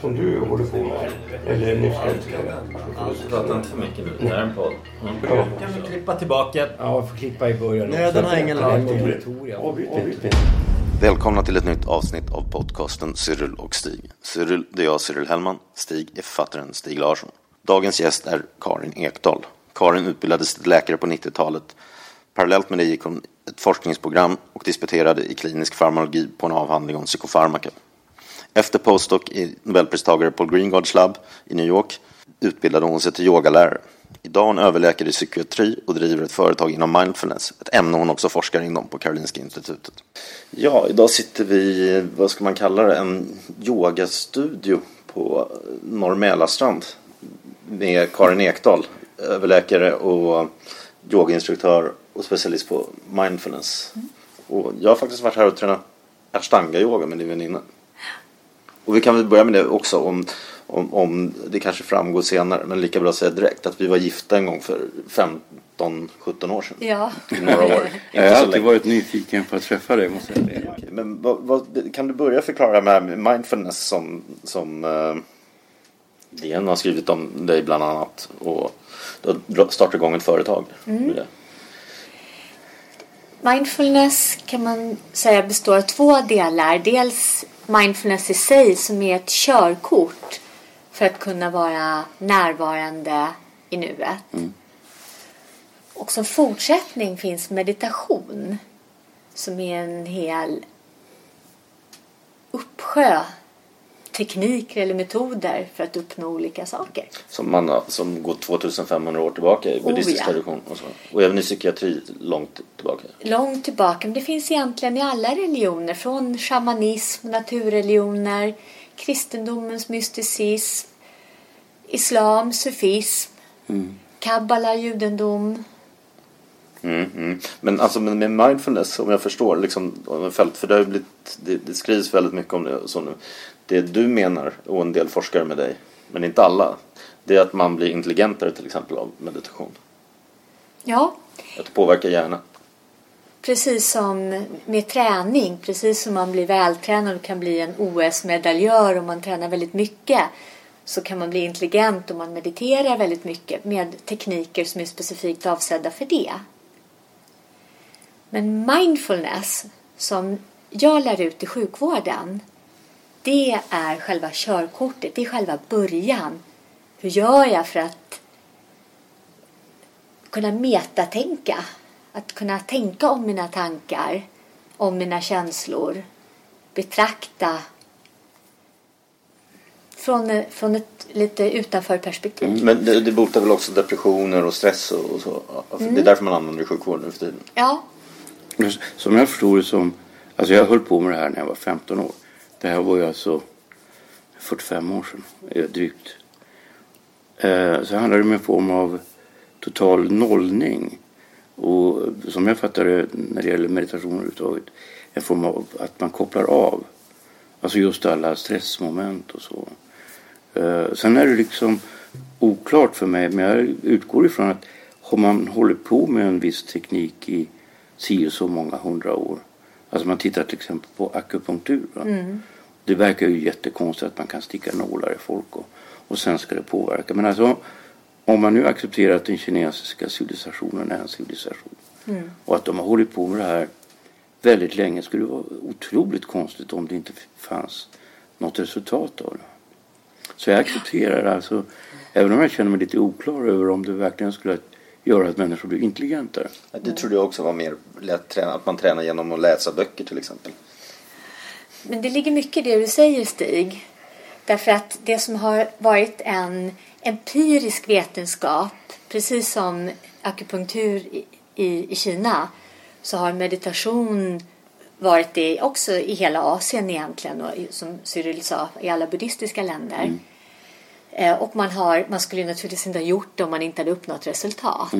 som du håller på med, eller nyss älskade. Prata inte för mycket nu. Det här är en podd. Mm. Ja. Kan vi klippa tillbaka? Ja, jag får klippa i början. Nej, den har ingen inte. Välkomna till ett nytt avsnitt av podcasten Cyril och Stig. Cyril, det är jag, Cyril Hellman. Stig är författaren Stig Larsson. Dagens gäst är Karin Ekdahl. Karin utbildades till läkare på 90-talet. Parallellt med det gick hon ett forskningsprogram och disputerade i klinisk farmakologi på en avhandling om psykofarmaka. Efter postdoc i Nobelpristagare Paul Greengards labb i New York utbildade hon sig till yogalärare. Idag är hon överläkare i psykiatri och driver ett företag inom mindfulness, ett ämne hon också forskar inom på Karolinska institutet. Ja, idag sitter vi i, vad ska man kalla det, en yogastudio på Norr med Karin Ekdahl, överläkare och yogainstruktör och specialist på mindfulness. Och jag har faktiskt varit här och tränat ashtanga-yoga med din väninna. Och vi kan väl börja med det också om, om, om det kanske framgår senare men lika bra att säga direkt att vi var gifta en gång för 15-17 år sedan. Ja. I några år. Jag har alltid varit nyfiken på att träffa dig måste jag säga. Okej, Men vad, vad, kan du börja förklara med mindfulness som, som uh, DN har skrivit om dig bland annat och du har startat igång ett företag med det. Mindfulness kan man säga består av två delar. Dels mindfulness i sig som är ett körkort för att kunna vara närvarande i nuet. Och som fortsättning finns meditation som är en hel uppsjö tekniker eller metoder för att uppnå olika saker. Som, man, har- som går 2500 år tillbaka i Oh, buddhistisk ja. tradition. Och, så. och även i psykiatri långt tillbaka. långt tillbaka. Men det finns egentligen i alla religioner. Från shamanism, naturreligioner, kristendomens mysticism, islam, sufism, kabbala, judendom. Mm, mm. Men alltså med, mindfulness, om jag förstår, liksom, för det, har blivit, det, det skrivs väldigt mycket om det. Så nu. Det du menar, och en del forskare med dig, men inte alla, det är att man blir intelligentare till exempel av meditation. Ja, Att det påverkar hjärnan. precis som med träning. Precis som man blir vältränad och kan bli en OS-medaljör om man tränar väldigt mycket. Så kan man bli intelligent om man mediterar väldigt mycket med tekniker som är specifikt avsedda för det. Men mindfulness som jag lär ut i sjukvården det är själva körkortet, det är själva början. Hur gör jag för att kunna metatänka? Att kunna tänka om mina tankar, om mina känslor, betrakta från, från ett lite utanför perspektiv. Men det, det botar väl också depressioner och stress och, och så. Det är därför man använder det i sjukvården nu för tiden. Ja, Som jag förstod det som, alltså jag höll på med det här när jag var 15 år. Det här var ju alltså 45 år sedan, eh, drygt. Eh, så handlar det om en form av total nollning. Och som jag fattar det när det gäller meditation överhuvudtaget, en form av att man kopplar av. Alltså just alla stressmoment och så. Eh, sen är det liksom oklart för mig, men jag utgår ifrån att har man hållit på med en viss teknik i si och så många hundra år. Alltså man tittar till exempel på akupunktur. Va? Det verkar ju jättekonstigt att man kan sticka nålar i folk och, och sen ska det påverka. Men alltså om man nu accepterar att den kinesiska civilisationen är en civilisation och att de har hållit på med det här väldigt länge skulle det vara otroligt konstigt om det inte fanns något resultat av det. Så jag accepterar alltså, även om jag känner mig lite oklar över om det verkligen skulle göra att människor blir intelligentare. Det trodde jag också var mer lätt träna, att man tränar genom att läsa böcker till exempel. Men det ligger mycket i det du säger Stig. Därför att det som har varit en empirisk vetenskap, precis som akupunktur i, i, i Kina, så har meditation varit det också i hela Asien egentligen och som Cyril sa i alla buddhistiska länder. Eh, Och man, har, man skulle ju naturligtvis inte ha gjort det om man inte hade uppnått resultat.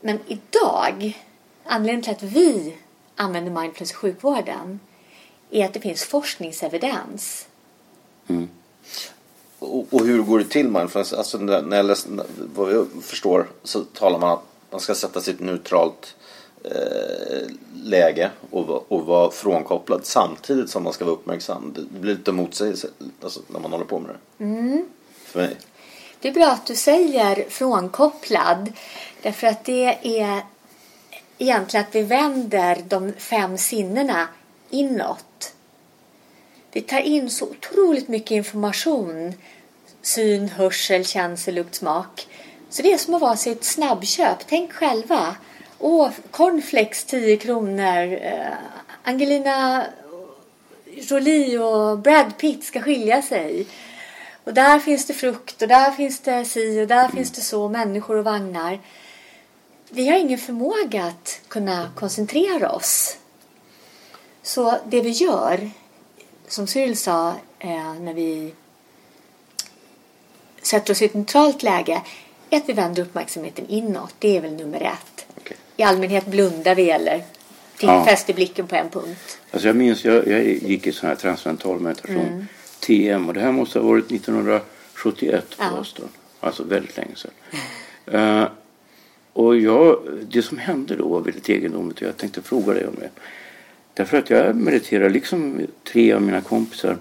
Men idag, anledningen till att vi använder mindfulness i sjukvården är att det finns forskningsevidens. Och, och hur går det till mindfulness? Alltså när jag läste, vad jag förstår så talar man att man ska sätta sig i ett neutralt eh, läge och, och vara frånkopplad samtidigt som man ska vara uppmärksam. Det blir lite motsägelse alltså, när man håller på med det. För mig. Det är bra att du säger frånkopplad. Därför att det är egentligen att vi vänder de fem sinnena inåt. Vi tar in så otroligt mycket information. Syn, hörsel, känsel, lukt, smak. Så det är som att vara sig ett snabbköp. Tänk själva. Åh, cornflakes 10 kronor. Eh, Angelina Jolie och Brad Pitt ska skilja sig. Och där finns det frukt och där finns det si och där finns det så, människor och vagnar. Vi har ingen förmåga att kunna koncentrera oss. Så det vi gör, som Cyril sa, eh, när vi sätter oss i ett neutralt läge, är att vi vänder uppmärksamheten inåt. Det är väl nummer ett. I allmänhet blundar vi eller Ja. fäster blicken på en punkt. Alltså jag minns, jag, jag gick i sån här transcendental meditation, TM, och det här måste ha varit 1971 på Ja. Boston. Alltså väldigt länge sedan. Eh, och jag, det som hände då var väldigt egendomligt och jag tänkte fråga dig om det. Därför att jag mediterade liksom tre av mina kompisar.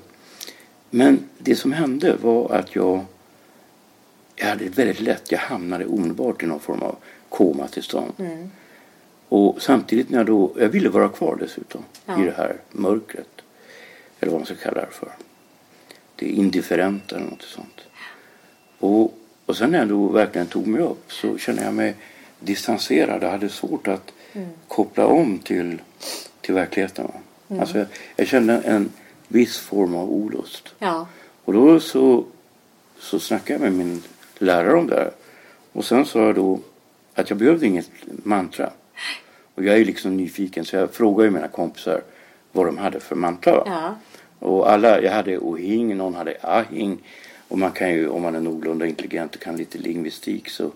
Men det som hände var att jag, jag hade väldigt lätt, jag hamnade omedelbart i någon form av komatillstånd. Och samtidigt när jag då, jag ville vara kvar dessutom Ja. i det här mörkret. Eller vad man ska kalla det för. Det är indifferent eller något sånt. Och, och sen när jag då verkligen tog mig upp så kände jag mig distanserad. Jag hade svårt att koppla om till, till verkligheten. va. Alltså jag, jag kände en viss form av olust. Ja, Och då så, så snackade jag med min lärare om det här. Och sen sa jag då att jag behövde inget mantra. Och jag är ju liksom nyfiken så jag frågade mina kompisar vad de hade för mantra. va. ja, Och alla, jag hade ohing, någon hade ahing. Och man kan ju, om man är någorlunda intelligent och kan lite lingvistik så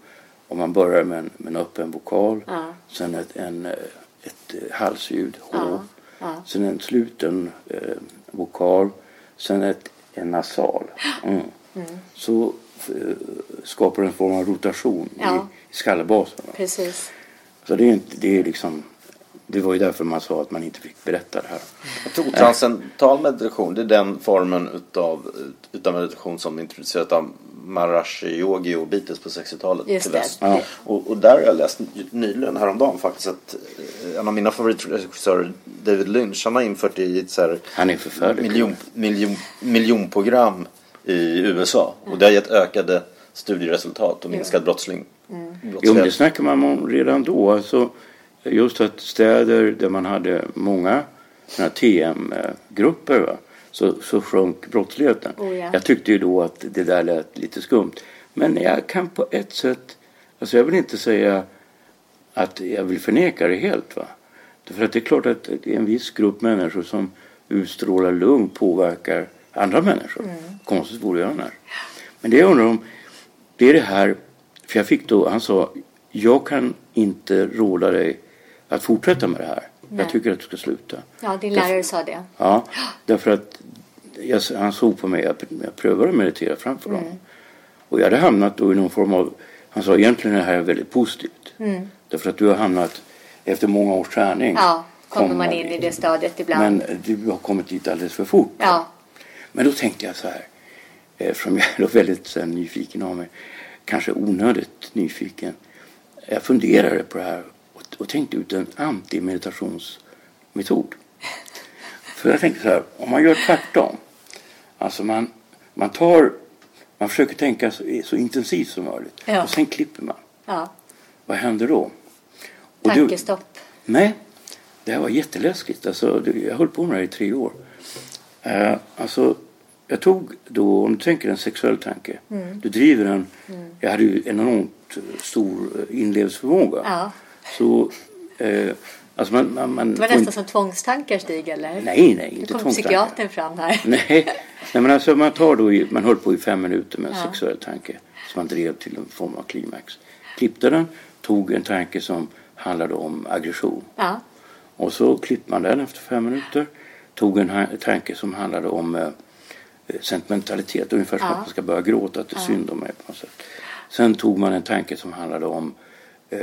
om man börjar med en, med en öppen vokal, Ja. sen ett, en, ett eh, halsljud, H, Ja, ja. sen en sluten eh, vokal, sen ett, en nasal. Mm. Så eh, skapar en form av rotation i, i skallbasen. precis. Så det är, inte, det är liksom, det var ju därför man sa att man inte fick berätta det här. Jag tror transcendental meditation det är den formen utav, utav meditation som introducerades av Maharishi Yogi och Beatles på 60-talet Just till väst. Ja. Och, och där har jag läst nyligen häromdagen faktiskt att eh, en av mina favoritregissörer David Lynch han har infört det i ett så här Han är miljon, miljon, miljonprogram i USA och det har gett ökade studieresultat och minskad brottsling. Jo, men brottslighet. det snackar man om redan då. Alltså, just att städer där man hade många TM-grupper så, så sjönk brottsligheten. Oh, ja. Jag tyckte ju då att det där lät lite skumt. Men jag kan på ett sätt, alltså jag vill inte säga att jag vill förneka det helt. Va? Därför att det är klart att det är en viss grupp människor som utstrålar lugn påverkar andra människor. Konstigt vore det annars. Men det jag undrar om, det är det här, för jag fick då, han sa, jag kan inte råda dig att fortsätta med det här. Nej. Jag tycker att du ska sluta. Ja, din Därför- lärare sa det. Ja, därför att jag, han såg på mig att jag prövade att meditera framför Mm. honom. Och jag hade hamnat då i någon form av, han sa egentligen är det här väldigt positivt. Därför att du har hamnat, efter många års träning. Mm. Ja, kommer man in i det stadiet ibland. Men du har kommit dit alldeles för fort. Ja, Men då tänkte jag så här, eftersom jag är väldigt så här, nyfiken av mig, kanske onödigt nyfiken. Jag funderade på det här och, och tänkte ut en antimeditationsmetod. För jag tänkte så här, om man gör tvärtom. Alltså man, man tar, man försöker tänka så, så intensivt som möjligt. Ja. Och sen klipper man. ja. Vad händer då? Och det- Tankestopp. Nej, det här var jätteläskigt. Alltså, det- jag höll på med det här i tre år. Eh, alltså, jag tog då, om du tänker en sexuell tanke. Du driver en, jag hade ju en enormt stor eh, inlevelseförmåga. Ja. Så Eh, alltså man, man, man Det var nästan som tvångstankar Stig eller? Nej, nej, Nu inte kom psykiatern fram här. Nej, nej men alltså man tar då i, man höll på i fem minuter med en sexuell tanke som man drev till en form av klimax. Klippte den, tog en tanke som handlade om aggression. Ja, Och så klippte man den efter fem minuter. Tog en tanke som handlade om eh, sentimentalitet. Ungefär som Ja. att man ska börja gråta, att det är synd om mig på något sätt. Sen tog man en tanke som handlade om eh,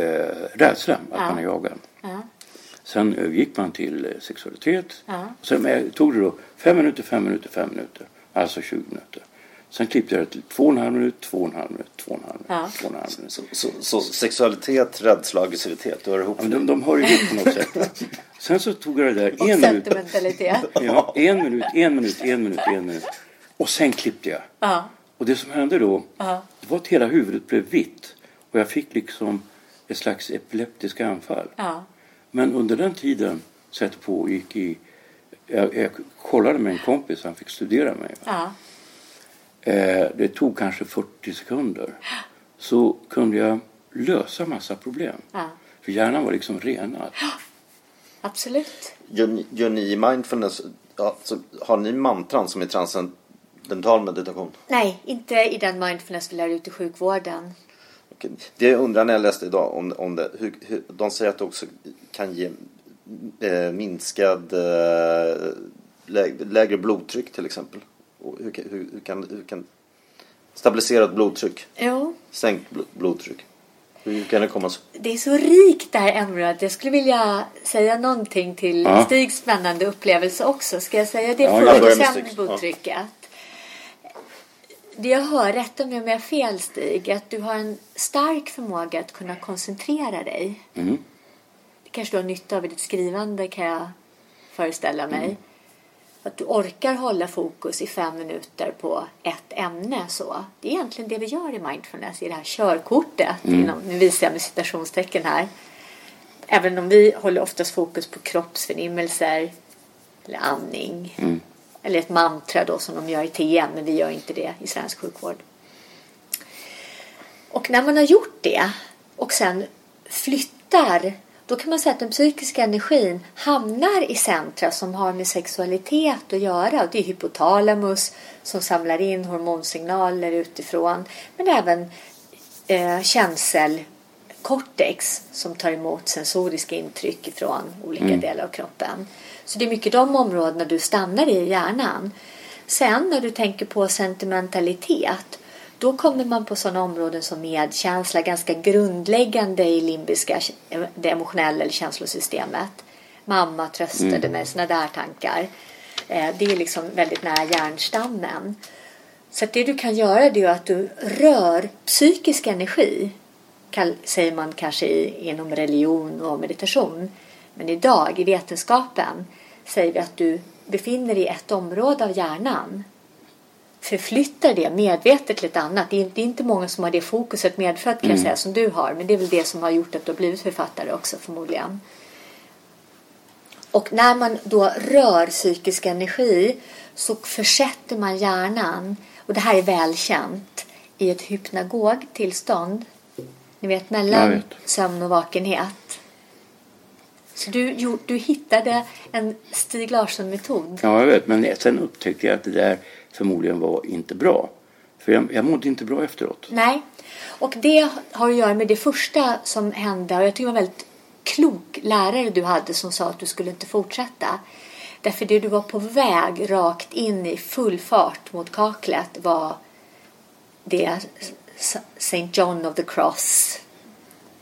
rädsla, att Ja. man är jagad. ja, Sen övergick man till eh, sexualitet. Ja. Sen men, tog det då fem minuter, fem minuter, fem minuter. Alltså 20 minuter. Sen klippte jag det till två och en halv minut, två och en halv minut, två och en halv minut, Ja. två och en halv minut. Så, så, så sexualitet, rädsla och aggressivitet, du hör ihop Ja, de, de hör ihop på något sätt. Sen så tog jag det där och en minut. sentimentalitet. Ja, en minut, en minut, en minut, en minut. Och sen klippte jag. Ja, Och det som hände då, Ja. det var att hela huvudet blev vitt. Och jag fick liksom ett slags epileptiska anfall. ja, Men under den tiden så jag pågick i... Jag, jag kollade med en kompis, han fick studera mig. ja, Eh, det tog kanske 40 sekunder. Så kunde jag lösa massa problem. ja. För hjärnan var liksom renad. Absolut. Gör, ni- gör ni i mindfulness, ja, så har ni mantran som är transcendental meditation? Nej, inte i den mindfulness vi lär ut i sjukvården. Okej. Det jag undrar när jag läste idag om, om det, hur, hur, de säger att det också kan ge eh, minskad eh, lägre, lägre blodtryck till exempel. Och hur, kan- hur, hur, kan, hur kan stabiliserat blodtryck, Jo, sänkt bl- blodtryck. Hur kan det komma så? det är så rikt det här ämnet. Jag skulle vilja säga någonting till Ja. Stigs spännande upplevelse också. Ska jag säga det Ja, först och sen blodtrycket? Det jag hör, rätta mig om jag har fel Stig, att du har en stark förmåga att kunna koncentrera dig. Mm. Det kanske du har nytta av i ditt skrivande kan jag föreställa mig. Mm. Att du orkar hålla fokus i fem minuter på ett ämne. Så. Det är egentligen det vi gör i mindfulness, i det här körkortet. Mm. Inom, nu visar jag med citationstecken här. Även om vi håller oftast fokus på kroppsförnimmelser eller andning. Mm. Eller ett mantra då som de gör i TM, men vi gör inte det i svensk sjukvård. Och när man har gjort det och sen flyttar då kan man säga att den psykiska energin hamnar i centra som har med sexualitet att göra. Och det är hypotalamus som samlar in hormonsignaler utifrån. Men även eh, känselkortex som tar emot sensoriska intryck från olika delar av kroppen. Så det är mycket de områdena du stannar i hjärnan. Sen när du tänker på sentimentalitet då kommer man på sådana områden som medkänsla, ganska grundläggande i limbiska, det emotionella eller känslosystemet. Mamma tröstade mig, sådana där tankar. Eh, Det är liksom väldigt nära hjärnstammen. Så det du kan göra det är att du rör psykisk energi. Säger man kanske inom religion och meditation. Men idag i vetenskapen säger vi att du befinner dig i ett område av hjärnan förflyttar det medvetet till ett annat. Det är, inte många som har det fokuset medfött kan jag säga som du har. Men det är väl det som har gjort att du har blivit författare också förmodligen. Och när man då rör psykisk energi så försätter man hjärnan, och det här är välkänt, i ett hypnagogtillstånd. Ni vet mellan vet. sömn och vakenhet. Så du, du hittade en Stig Larsson-metod. Ja, jag vet. Men sen upptäckte jag att det där förmodligen var inte bra. För jag, jag mådde inte bra efteråt. Nej, och det har att göra med det första som hände och jag tycker det var en väldigt klok lärare du hade som sa att du skulle inte fortsätta. Därför det du var på väg rakt in i full fart mot kaklet var det St. John of the Cross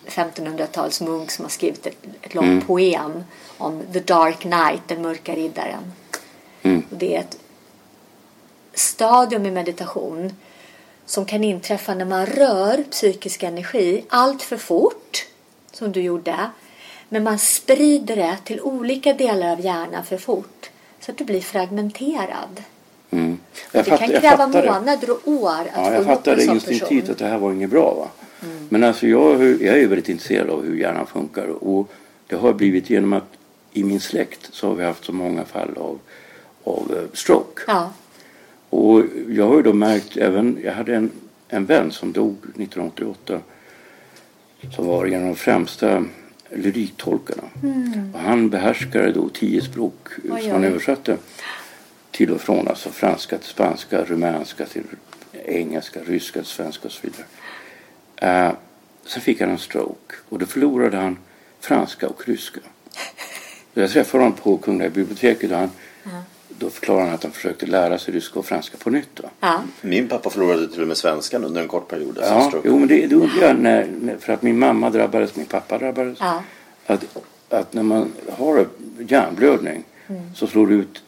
1500-tals munk som har skrivit ett, ett långt poem om The Dark Knight, den mörka riddaren. Och det är ett stadium i meditation som kan inträffa när man rör psykisk energi allt för fort, som du gjorde, men man sprider det till olika delar av hjärnan för fort så att du blir fragmenterad. Mm. Jag det fatt- kan jag kräva fattade. månader och år att Ja, få jag ihop en fattade sån instinktivt person. att det här var inget bra. Va? Men alltså jag, jag är väldigt intresserad av hur hjärnan funkar. Och det har blivit genom att i min släkt så har vi haft så många fall av, av eh, stroke. Ja, Och jag har ju då märkt även, jag hade en, en vän som dog 1988 som var en av de främsta lyriktolkarna. Och han behärskade då tio språk eh, Oj, som han översatte till och från. Alltså franska till spanska, rumänska till engelska, ryska till svenska och så vidare. Eh, sen fick han en stroke och då förlorade han franska och ryska. Jag träffade honom på Kungliga biblioteket och han, då förklarade han att han försökte lära sig ryska och franska på nytt. Ja. Min pappa förlorade till och med svenskan under en kort period. efter Ja, stroke. jo, men det, det undrar jag när, när, för att min mamma drabbades, min pappa drabbades. Ja. Att, att när man har hjärnblödning så slår det ut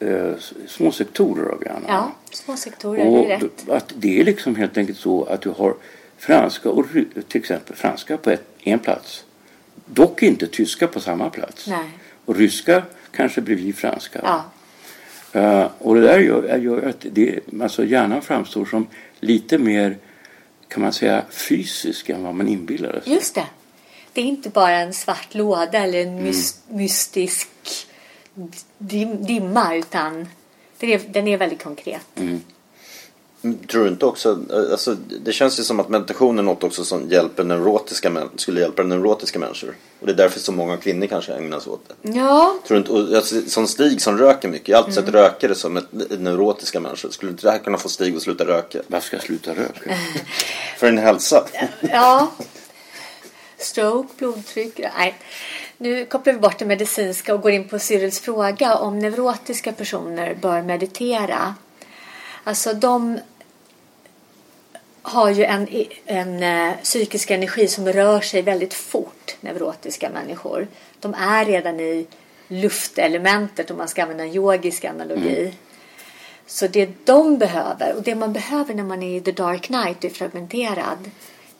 eh, små sektorer av hjärnan. ja, små sektorer, det och är rätt. att det är liksom helt enkelt så att du har franska och till exempel franska på ett, en plats. Dock inte tyska på samma plats. Nej. Och ryska kanske bredvid franska. Ja. Eh, och det där gör, gör att det, alltså hjärnan framstår som lite mer kan man säga fysisk än vad man inbillade sig. Just det. Det är inte bara en svart låda eller Mm. en mys- mystisk dim- dimma utan den är, den är väldigt konkret. Mm. Mm, Tror du inte också, alltså, det känns ju som att meditation är något också som hjälper neurotiska män, skulle hjälpa neurotiska människor. Och det är därför så många kvinnor kanske ägnar sig åt det. Ja, Tror du inte, och, alltså, som Stig som röker mycket, jag har alltid sett rökare som ett, ett neurotiska människor. Skulle inte det här kunna få Stig att sluta röka? Varför ska jag sluta röka? För en hälsa? ja. Stroke, blodtryck. Nej. Nu kopplar vi bort det medicinska och går in på Cyrils fråga om neurotiska personer bör meditera. Alltså de har ju en, en eh, psykisk energi som rör sig väldigt fort, neurotiska människor. De är redan i luftelementet om man ska använda en yogisk analogi. Så det de behöver, och det man behöver när man är i the dark knight och är fragmenterad,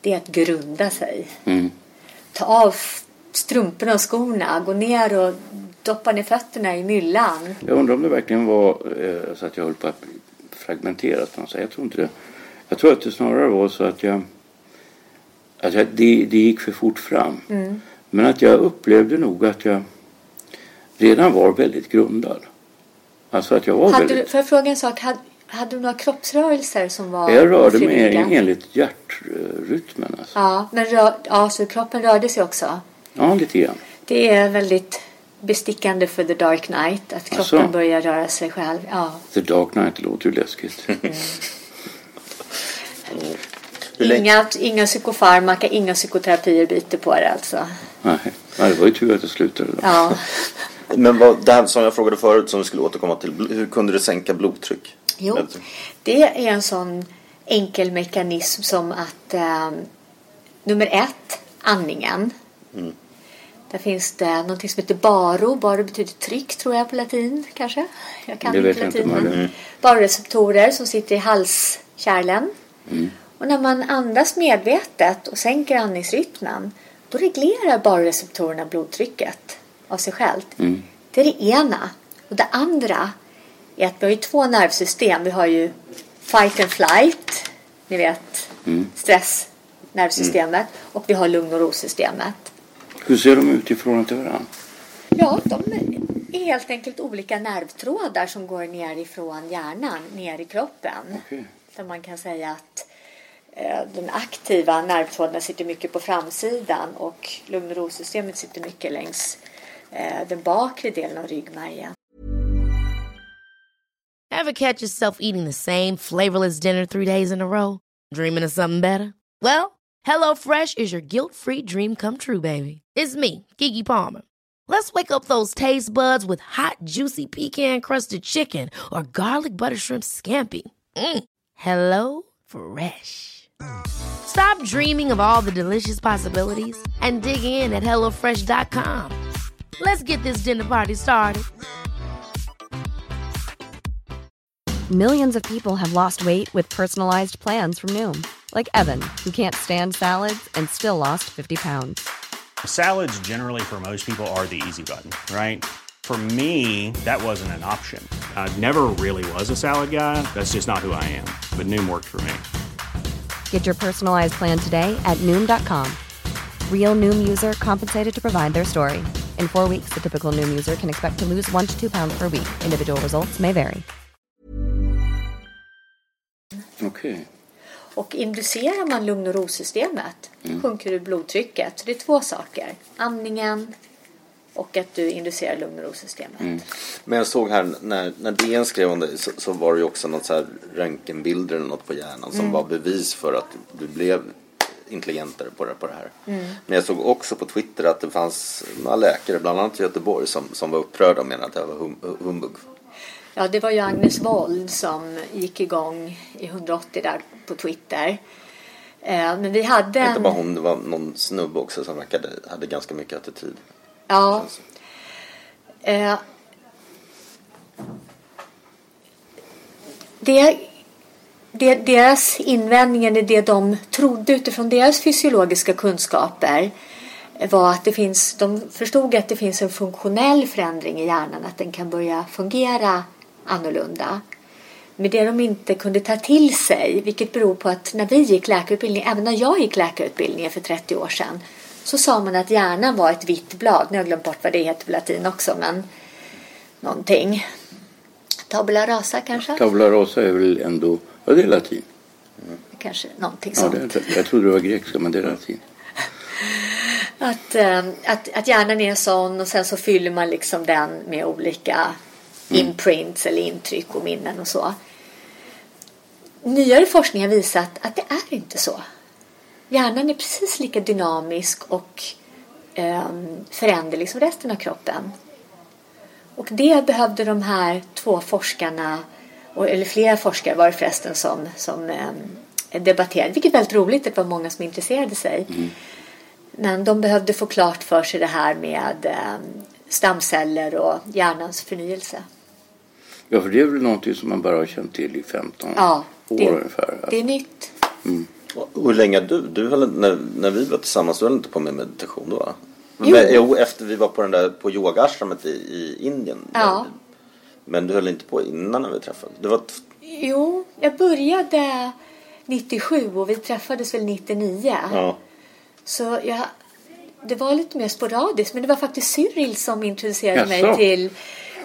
det är att grunda sig. Ta av strumporna och skorna, gå ner och doppa ner fötterna i myllan. Jag undrar om det verkligen var eh, så att jag höll på att bli fragmenterad på något sätt. Jag tror inte det. Jag tror att det snarare var så att jag... Att jag det, det gick för fort fram. Men att jag upplevde nog att jag redan var väldigt grundad. Alltså att jag var Hade du, väldigt... får jag fråga en sak? Hade, hade du några kroppsrörelser som var Jag rörde mig enligt hjärtrytmen. Alltså. Ja, men rör, ja, så kroppen rörde sig också. Ja, lite grann. Det är väldigt bestickande för The Dark Knight att kroppen Asså? börjar röra sig själv. Ja. The Dark Knight låter ju läskigt. Hur länge- Inga, inga psykofarmaka, inga psykoterapier biter på det alltså. Nej, Nej, det var ju tur att jag slutade då. Ja. Men vad, det här som jag frågade förut som vi skulle återkomma till, hur kunde det sänka blodtryck? Jo, det är en sån enkel mekanism som att eh, nummer ett, andningen. Där finns det någonting som heter baro. Baro betyder tryck tror jag på latin kanske. Jag kan Det inte vet jag inte latin. det är. men Baroreceptorer som sitter i halskärlen. Och när man andas medvetet och sänker andningsrytmen då reglerar baroreceptorerna blodtrycket av sig själt. Det är det ena. Och det andra är att vi har ju två nervsystem. Vi har ju fight and flight, ni vet stressnervsystemet och vi har lugn och ro-systemet. Hur ser de ut i förhållande till varandra? Ja, de är helt enkelt olika nervtrådar som går ner ifrån hjärnan ner i kroppen. Okej. Där man kan säga att eh, den aktiva nervtråden sitter mycket på framsidan och lugn och rosystemet sitter mycket längs eh, den bakre delen av ryggmärgen. Have catch yourself eating the same flavorless dinner three days in a row? Dreaming of something better? Well, HelloFresh is your guilt-free dream come true, baby. It's me, Gigi Palmer. Let's wake up those taste buds with hot, juicy pecan-crusted chicken or garlic butter shrimp scampi. Mm. Hello Fresh. Stop dreaming of all the delicious possibilities and dig in at HelloFresh.com. Let's get this dinner party started. Millions of people have lost weight with personalized plans from Noom, like Evan, who can't stand salads and still lost 50 pounds. Salads, generally, for most people, are the easy button, right? For me, that wasn't an option. I never really was a salad guy. That's just not who I am. But Noom worked for me. Get your personalized plan today at Noom.com. Real Noom user compensated to provide their story. In four weeks, the typical Noom user can expect to lose one to two pounds per week. Individual results may vary. Okej. Och inducerar man lugn och ro-systemet Mm. sjunker du blodtrycket. Så det är två saker. Andningen och att du inducerar lugn och ro-systemet. Mm. Men jag såg här när, när DN skrev om det så, så var det ju också något så här röntgenbilder eller något på hjärnan som Mm. var bevis för att du blev intelligentare på det, på det här. Mm. Men jag såg också på Twitter att det fanns några läkare, bland annat i Göteborg, som, som var upprörda och menade att det här var hum, humbug. Ja, det var ju Agnes Wold som gick igång i 180 där på Twitter. Eh, Men vi hade... Inte bara hon, det var någon snubbe också som verkade, hade ganska mycket attityd. Ja. Eh, det, det, deras invändningar, det de trodde utifrån deras fysiologiska kunskaper var att det finns, de förstod att det finns en funktionell förändring i hjärnan, att den kan börja fungera annorlunda. Men det de inte kunde ta till sig, vilket beror på att när vi gick läkarutbildning, även när jag gick läkarutbildningen för 30 år sedan, så sa man att hjärnan var ett vitt blad. Nu har jag glömt bort vad det heter på latin också, men någonting. Tabula rasa kanske? Tabula rasa är väl ändå, ja det är latin. Kanske någonting Ja, sånt. det, jag trodde det var grekiska men det är latin. Att, eh, att, att hjärnan är en sån och sen så fyller man liksom den med olika Mm. imprints eller intryck och minnen och så. Nyare forskning har visat att det är inte så. Hjärnan är precis lika dynamisk och eh, föränderlig som resten av kroppen. Och det behövde de här två forskarna, eller flera forskare var det förresten som, som eh, debatterade, vilket är väldigt roligt, det var många som intresserade sig. Men de behövde få klart för sig det här med eh, stamceller och hjärnans förnyelse. Ja, för det är väl någonting som man bara har känt till i 15 Ja, år det- ungefär. Det är nytt. Och hur länge du, du höll, när, när vi var tillsammans, du höll inte på med meditation då? va? Jo. Men, jo, efter vi var på den där på yogaashramet i, i Indien. Ja. Men du höll inte på innan när vi träffades? Det var Jo, jag började 97 och vi träffades väl 99. ja. Så jag, det var lite mer sporadiskt. Men det var faktiskt Cyril som introducerade Jaså? mig till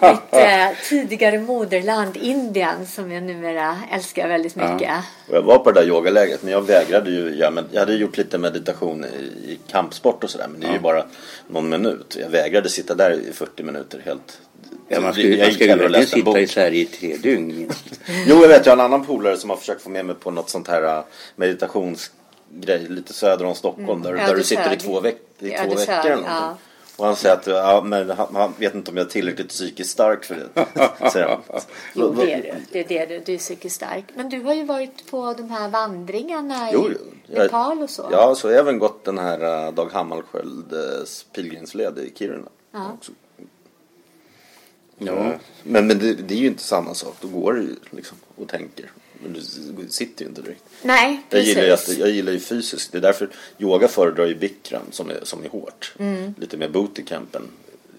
mitt eh, tidigare moderland Indien som jag numera älskar väldigt mycket. Och jag var på det där yogalägret men jag vägrade ju. Ja, men jag hade gjort lite meditation i, i kampsport och sådär men det är ju Ja. bara någon minut. Jag vägrade sitta där i 40 minuter helt. Ja, man ska, Jag ju- man ska ju verkligen sitta bok. i här i tre dygn minst. Jo, jag vet. Jag har en annan polare som har försökt få med mig på något sånt här äh, meditationsgrej lite söder om Stockholm. Mm. Där, Ja, där du sitter i två, veck i Ja, två veckor eller någonting. ja. Och han säger att ja, men han, han vet inte om jag är tillräckligt psykiskt stark för det. Jo, det är du. Det är det du. Du är psykiskt stark. Men du har ju varit på de här vandringarna Jo, i. Jag- Nepal och så. Ja, så har jag även gått den här äh, Dag Hammarskjölds pilgrimsled i Kiruna. Ja. Ja. Men, men det, det är ju inte samma sak. Då går du ju liksom och tänker. Men du sitter ju inte direkt. Nej, Jag gillar, ju precis. att, jag gillar ju fysiskt. Det är därför yoga föredrar ju bikram som är, som är hårt. Mm. Lite mer bootcampen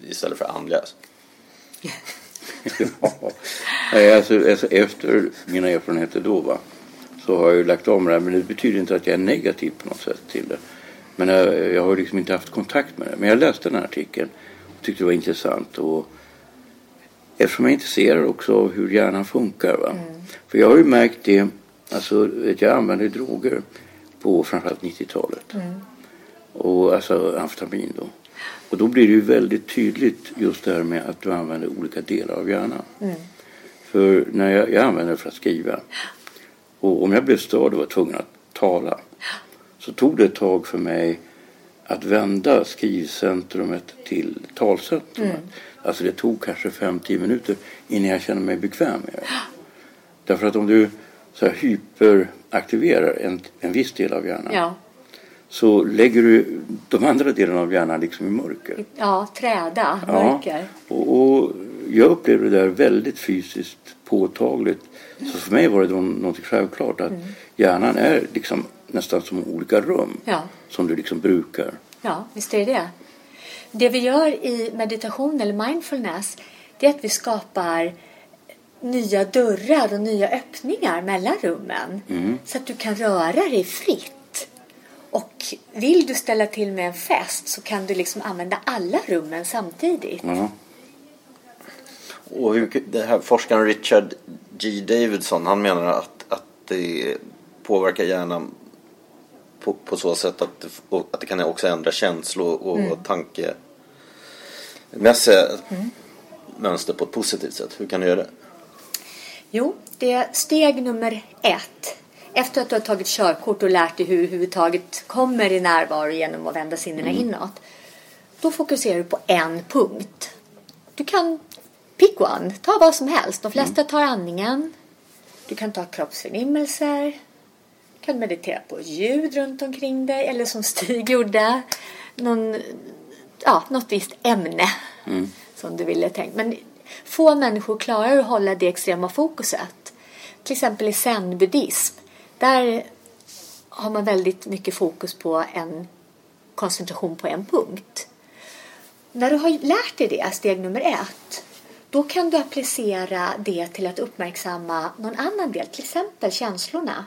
istället för andliga. Nej, alltså, alltså, efter mina erfarenheter då va, så har jag ju lagt om det här. Men det betyder inte att jag är negativ på något sätt till det. Men jag, jag har liksom inte haft kontakt med det. Men jag läste den här artikeln och tyckte det var intressant. Och eftersom jag är intresserad också av hur hjärnan funkar. Va? För jag har ju märkt det, alltså att jag använde droger på framförallt 90-talet. Och alltså amfetamin då. Och då blir det ju väldigt tydligt just det här med att du använder olika delar av hjärnan. Mm. För när jag, jag använde det för att skriva. Och om jag blev störd och var tvungen att tala. Så tog det ett tag för mig att vända skrivcentrumet till talcentrumet. Mm. Alltså det tog kanske 5-10 minuter innan jag kände mig bekväm med det. Därför att om du så här hyperaktiverar en, en viss del av hjärnan. Ja. Så lägger du de andra delarna av hjärnan liksom i mörker. ja, träda, Ja. mörker. Och, och jag upplevde det där väldigt fysiskt påtagligt. Så för mig var det något självklart att Mm. hjärnan är liksom nästan som olika rum Ja. som du liksom brukar. Ja, visst är det det. Det vi gör i meditation eller mindfulness det är att vi skapar nya dörrar och nya öppningar mellan rummen. Mm. Så att du kan röra dig fritt. Och vill du ställa till med en fest så kan du liksom använda alla rummen samtidigt. Ja. Och hur, det här forskaren Richard G. Davidson han menar att, att det, påverkar hjärnan på, på så sätt att det, att det kan också ändra känslor och, Mm. och tankemässiga mönster på ett positivt sätt. Hur kan du göra det? Jo, det är steg nummer ett. Efter att du har tagit körkort och lärt dig hur överhuvudtaget kommer i närvaro genom att vända sinnena inåt. Då fokuserar du på en punkt. Du kan pick one, ta vad som helst. De flesta tar andningen. Du kan ta kroppsförnimmelser. Du kan meditera på ljud runt omkring dig. Eller som Stig gjorde. Någon, ja, något visst ämne som du ville tänka. Men få människor klarar att hålla det extrema fokuset. Till exempel i zen-buddhism. Där har man väldigt mycket fokus på en koncentration på en punkt. När du har lärt dig det, steg nummer ett, då kan du applicera det till att uppmärksamma någon annan del, till exempel känslorna.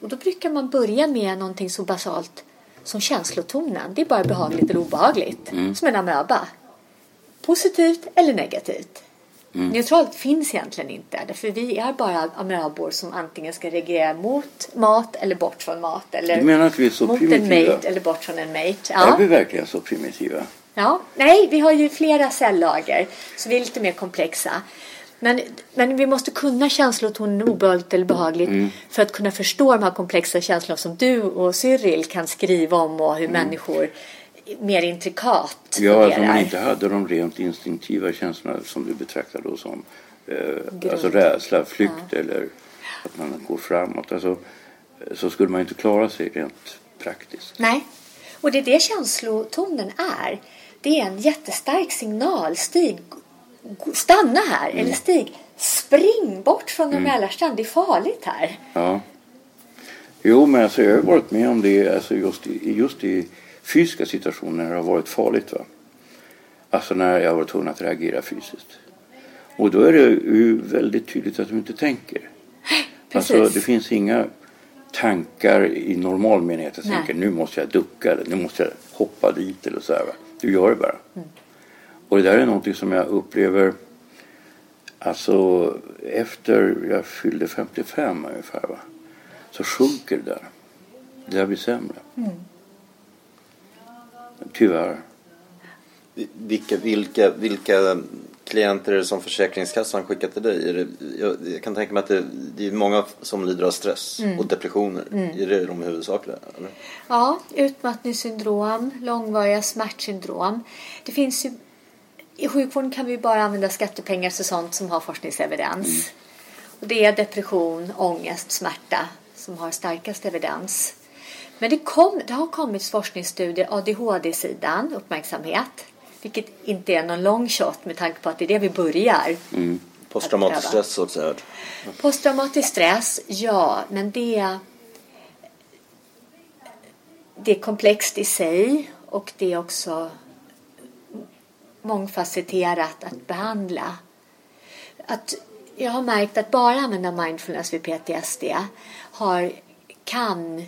Och då brukar man börja med någonting så basalt som känslotonen. Det är bara behagligt eller obehagligt, som en amöba. Positivt eller negativt. Neutralt finns egentligen inte. Därför vi är bara amöbor som antingen ska reagera mot mat eller bort från mat. Eller Du menar att vi är så mot primitiva? en mate eller bort från en mate. Är Ja. vi verkligen så primitiva? ja. Nej, vi har ju flera cellager. Så vi är lite mer komplexa. Men, men vi måste kunna känslotonen obehagligt eller behagligt Mm. för att kunna förstå de här komplexa känslorna som du och Cyril kan skriva om och hur människor mer intrikat Mm. Ja, alltså om man fungerar. inte hade de rent instinktiva känslorna som du betraktar då som eh, Grund. alltså rädsla, flykt eller att man går framåt. Alltså, så skulle man inte klara sig rent praktiskt. Nej, och det är det känslotonen är. Det är en jättestark signal. Stig, stanna här. Eller Stig, spring bort från en Mälarstrand. Det är farligt här. Ja. Jo, men alltså, jag har varit med om det alltså just, i, just i fysiska situationer när det har varit farligt. Va? Alltså när jag har varit tvungen att reagera fysiskt. Och då är det ju väldigt tydligt att du inte tänker. Alltså, Precis. det finns inga tankar i normal mening att jag tänker nu måste jag ducka eller nu måste jag hoppa dit eller så här. Va? Du gör det bara. Och det där är någonting som jag upplever alltså efter jag fyllde 55 ungefär va? så sjunker det där. Det där blir sämre. Tyvärr. Vilka, vilka, vilka klienter är det som Försäkringskassan skickar till dig? Är det, jag, jag kan tänka mig att det, det är många som lider av stress och depressioner. Är det de huvudsakliga? Eller? Ja, utmattningssyndrom, långvariga smärtsyndrom. Det finns ju, I sjukvården kan vi bara använda skattepengar till sånt som har forskningsevidens. Och det är depression, ångest, smärta som har starkast evidens. Men det, kom, det har kommit forskningsstudier, ADHD-sidan, uppmärksamhet. Vilket inte är någon long shot med tanke på att det är det vi börjar. Posttraumatisk Att pröva. stress också hört. Posttraumatisk stress, ja, men det, det är komplext i sig och det är också mångfacetterat att behandla. Att jag har märkt att bara använda mindfulness vid PTSD har, kan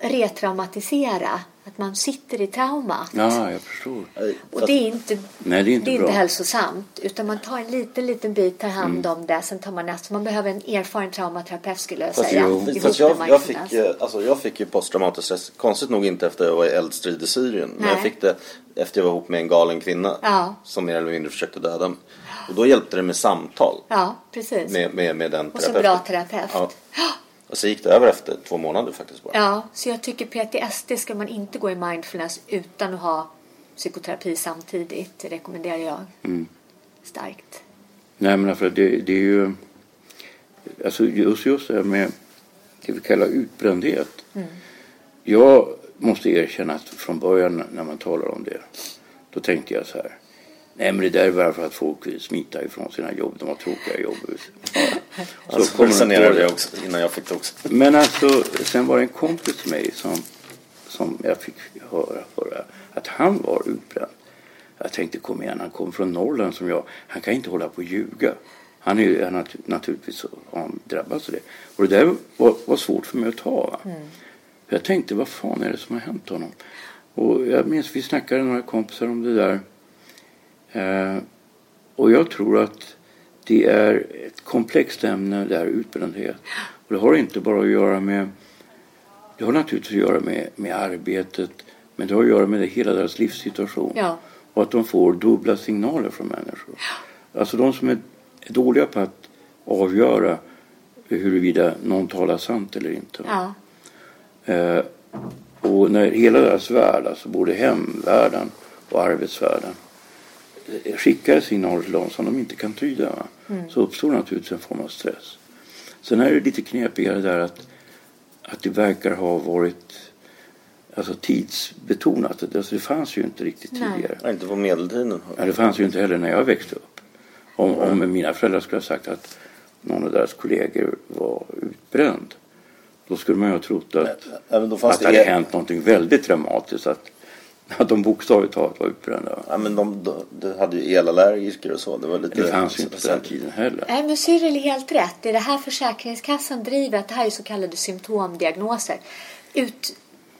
retraumatisera. Att man sitter i traumat. Ja, jag förstår. Och det är inte, Nej, det är inte det är inte hälsosamt. Utan man tar en liten, liten bit, tar hand om det. Sen tar man nästa. Man behöver en erfaren traumaterapeut skulle jag Fast, säga. jo. fast jag, jag, fick, eh, alltså jag fick ju posttraumatisk stress, konstigt nog inte efter jag var i eldstrid i Syrien. Men Nej. jag fick det efter jag var ihop med en galen kvinna. Ja. Som mer eller mindre försökte döda mig. Och då hjälpte det med samtal. Ja, precis. Med, med, med den och så terapeuten. bra terapeut. Ja. Och så gick det över efter två månader faktiskt bara. Ja, så jag tycker PTSD ska man inte gå i mindfulness utan att ha psykoterapi samtidigt. Det rekommenderar jag Mm. starkt. Nej, men för det, det är ju... Alltså just, just det här med det vi kallar utbrändhet. Jag måste erkänna att från början när man talar om det då tänkte jag så här. Nej men det där är bara för att folk vill smita ifrån sina jobb. De har tråkiga jobb. Ja. Så Alltså, kommer de resonerade på jag också innan jag fick det också. Men alltså, sen var det en kompis till mig som, som jag fick höra förra, att han var utbränd. Jag tänkte, kom igen, han kom från Norrland som jag. Han kan inte hålla på och ljuga. Han är ju han nat- naturligtvis drabbats av det. Och det där var, var svårt för mig att ta. Va? För Jag tänkte, vad fan är det som har hänt honom? Och jag minns, vi snackade några kompisar om det där. Eh, och jag tror att det är ett komplext ämne, det här utbrändhet. Och det har inte bara att göra med... Det har naturligtvis att göra med, med arbetet men det har att göra med det, hela deras livssituation. Ja. Och att de får dubbla signaler från människor. Alltså de som är dåliga på att avgöra huruvida någon talar sant eller inte. Ja. Eh, och när hela deras värld, alltså både hemvärlden och arbetsvärlden skickar signaler till dem som de inte kan tyda va? Mm. så uppstår naturligtvis en form av stress. Sen är det lite knepigare där att, att det verkar ha varit alltså tidsbetonat. Alltså det fanns ju inte riktigt Nej. tidigare. Ja, inte på medeltiden. Ja, det fanns ju inte heller när jag växte upp. Om, om mina föräldrar skulle ha sagt att någon av deras kollegor var utbränd. Då skulle man ju ha trott att, Även då fanns att det det hade hänt någonting väldigt dramatiskt. Att, att de bokstavligt talat var utbrända. Ja, men de, de, de hade ju elallergiker och så. Det, var lite, Det fanns ju inte på den tiden heller. Nej, men Cyril är helt rätt. Det är det här Försäkringskassan driver, att det här är så kallade symptomdiagnoser.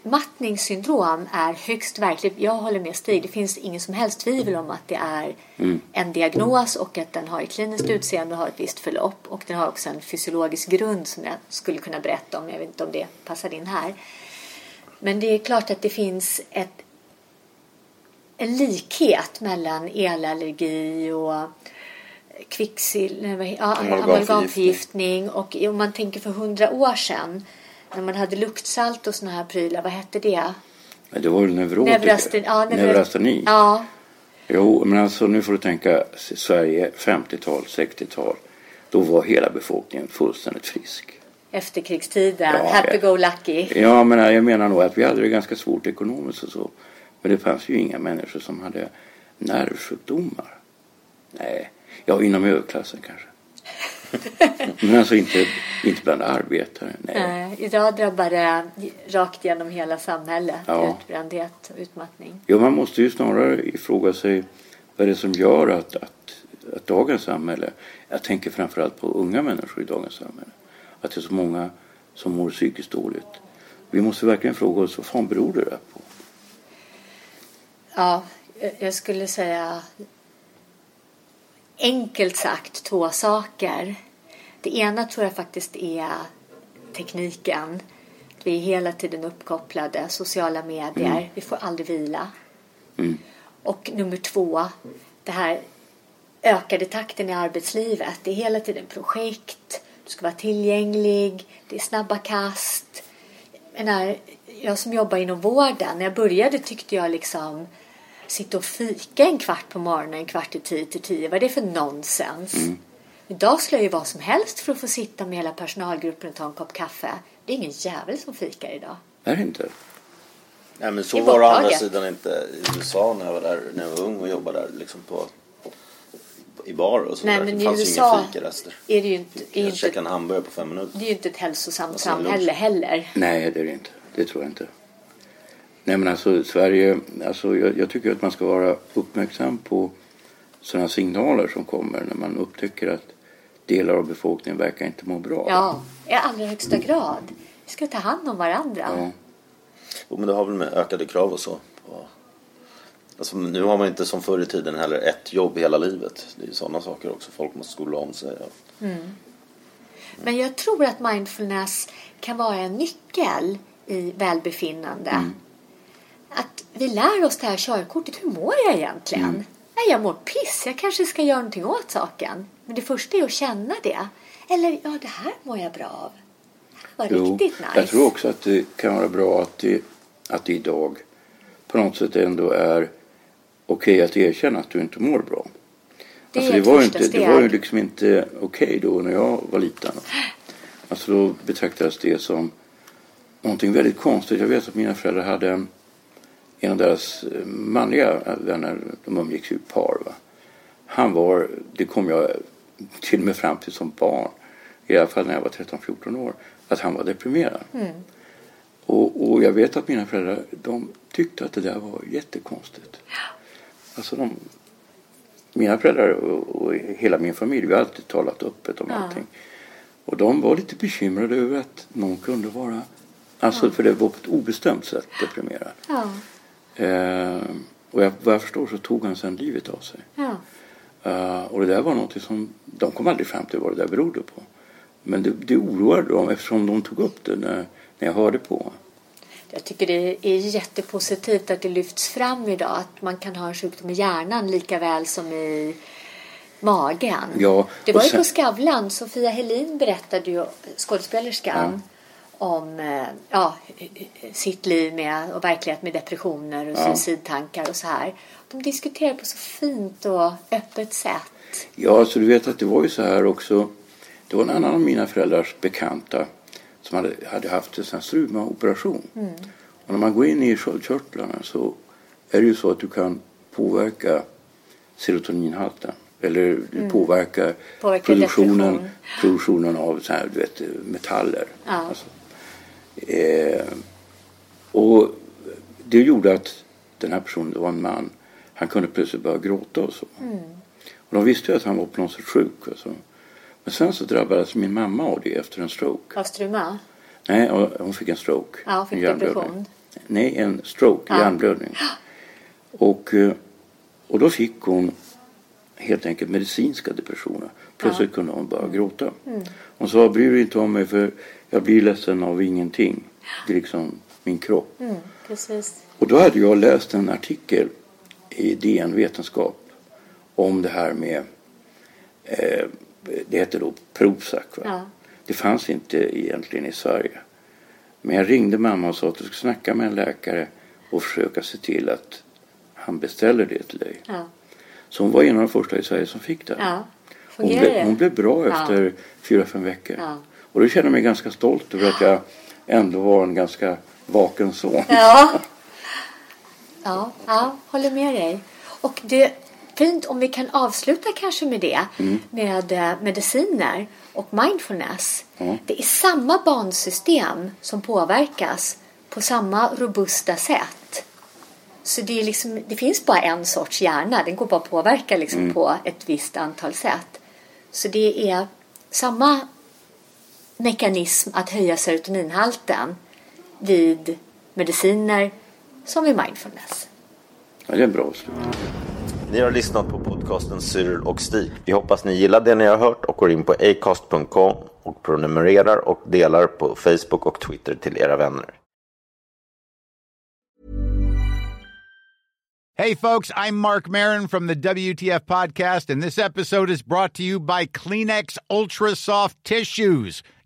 Utmattningssyndrom är högst verkligt. Jag håller med Stig. Det finns ingen som helst tvivel om att det är Mm. en diagnos och att den har ett kliniskt utseende och har ett visst förlopp. Och den har också en fysiologisk grund som jag skulle kunna berätta om. Jag vet inte om det passar in här. Men det är klart att det finns ett, en likhet mellan elallergi och kvicksilver, ja, Amalgamförgiftning. Och om man tänker för hundra år sedan när man hade luktsalt och såna här prylar, vad hette det? Det var ju neurotiker. Neurasteni. Ja, neuro- Neurasteni. Ja, Jo, men alltså nu får du tänka Sverige 50-tal, 60-tal. Då var hela befolkningen fullständigt frisk. efterkrigstiden. Ja, Happy ja. go lucky. Ja, men jag menar nog att vi hade det ganska svårt ekonomiskt och så. Men det fanns ju inga människor som hade nervsjukdomar. Nej, ja inom överklassen kanske. men alltså inte, inte bland arbetare. Nej. Nej, idag drabbar det rakt genom hela samhället. Ja. Utbrändhet och utmattning. Jo, man måste ju snarare ifråga sig vad är det som gör att, att, att dagens samhälle, jag tänker framförallt på unga människor i dagens samhälle, att det är så många som mår psykiskt dåligt. Vi måste verkligen fråga oss vad fan beror det där på? Ja, jag- skulle säga enkelt sagt två saker. Det ena tror jag faktiskt är tekniken. Vi är hela tiden uppkopplade, sociala medier. Mm. Vi får aldrig vila. Mm. Och nummer två, det här ökade takten i arbetslivet. Det är hela tiden projekt, du ska vara tillgänglig, det är snabba kast. Jag, menar, jag som jobbar inom vården, när jag började tyckte jag liksom sitta och fika en kvart på morgonen, en kvart i tio till tio. Vad är det för nonsens? Mm. Idag skulle jag ju vad som helst för att få sitta med hela personalgruppen och ta en kopp kaffe. Det är ingen jävel som fikar idag. Är det inte? Nej, men så är var det å andra sidan inte i USA när jag var där när jag var ung och jobbade där liksom på, i bar och så Nej, där. men Det i fanns ju inga fikarester. är det ju inte, Jag inte, käkade en hamburgare på fem minuter. det är ju inte ett hälsosamt lunch. samhälle heller. Nej, det är det inte. Det tror jag inte. Nej, men alltså Sverige, alltså jag, jag tycker att man ska vara uppmärksam på sådana signaler som kommer när man upptäcker att delar av befolkningen verkar inte må bra. Ja, i allra högsta grad. Vi ska ta hand om varandra. Ja. Jo, men det har väl med ökade krav och så. Alltså, nu har man inte som förr i tiden heller ett jobb hela livet. Det är ju sådana saker också. Folk måste skola om sig. Mm. Men jag tror att mindfulness kan vara en nyckel i välbefinnande. Att vi lär oss det här körkortet. Hur mår jag egentligen? Mm. Nej, jag mår piss. Jag kanske ska göra någonting åt saken. Men det första är att känna det. Eller, ja, det här mår jag bra av. Jo, riktigt nice. Jag tror också att det kan vara bra att det, att det idag på något sätt ändå är okej att erkänna att du inte mår bra. Det alltså, det, var inte, det var ju liksom inte okej då när jag var liten. Alltså då betraktades det som någonting väldigt konstigt. Jag vet att mina föräldrar hade en, en av deras eh, manliga vänner, de umgicks ju i par. Va? Han var, det kom jag till och med fram till som barn, i alla fall när jag var 13-14 år, att han var deprimerad. Mm. Och, och jag vet att mina föräldrar de tyckte att det där var jättekonstigt. Alltså de, mina föräldrar och, och hela min familj, vi har alltid talat öppet om Ja. allting. Och de var lite bekymrade över att någon kunde vara, alltså för det var på ett obestämt sätt deprimerad. Ja, Eh, och jag, vad jag förstår så tog han sedan livet av sig. ja. Eh, och det där var något som, de kom aldrig fram till vad det där berodde på. Men det, det oroade dem eftersom de tog upp det när, när jag hörde på. Jag tycker det är jättepositivt att det lyfts fram idag att man kan ha en sjukdom i hjärnan lika väl som i magen. Ja, det var och ju sen- på Skavlan, Sofia Helin berättade ju, skådespelerskan, om eh, ja, sitt liv med och verklighet med depressioner och Ja. suicidtankar och så här. De diskuterar på så fint och öppet sätt. Ja, så du vet att det var ju så här också. Det var en annan av mina föräldrars bekanta som hade, hade haft en sån här strumaoperation. Mm. Och när man går in i sköldkörtlarna så är det ju så att du kan påverka serotoninhalten. Eller du Mm. påverkar Påverkar produktionen, depression. produktionen av så här, du vet, metaller. Ja. Alltså, eh, och det gjorde att den här personen, det var en man, han kunde plötsligt börja gråta och så. Mm. Och de visste ju att han var på något sätt sjuk. Alltså. Men sen så drabbades min mamma av det efter en stroke. Av struma? Nej, och hon fick en stroke. Ja, hon fick depression. Nej, en stroke, Ja. hjärnblödning. Och, eh, och då fick hon helt enkelt medicinska depressioner. Plötsligt kunde hon börja gråta. Mm. Hon sa, bryr dig inte om mig för jag blir ledsen av ingenting. Det är liksom min kropp. Mm. Och då hade jag läst en artikel i DN Vetenskap om det här med, eh, det heter då Prozac. Ja. Det fanns inte egentligen i Sverige. Men jag ringde mamma och sa att du ska snacka med en läkare och försöka se till att han beställer det till dig. Ja. Så hon var en av de första i Sverige som fick det. ja. Hon blev, hon blev bra efter fyra, fem veckor. Och då kände jag mig ganska stolt över att jag ändå var en ganska vaken son. Ja. Ja, ja, håller med dig. Och det är fint om vi kan avsluta kanske med det. Mm. Med eh, mediciner och mindfulness. Ja. Det är samma bansystem som påverkas på samma robusta sätt. Så det, är liksom, det finns bara en sorts hjärna. Den går bara att påverka liksom Mm. på ett visst antal sätt. Så det är samma mekanism att höja serotoninhalten vid mediciner som vid mindfulness. Ja, det är en bra slut. Ni har lyssnat på podcasten Cyril och Stig. Vi hoppas ni gillar det ni har hört och går in på acast.com och prenumererar och delar på Facebook och Twitter till era vänner. Hey, folks, I'm Mark Marin from the WTF Podcast, and this episode is brought to you by Kleenex Ultra Soft Tissues,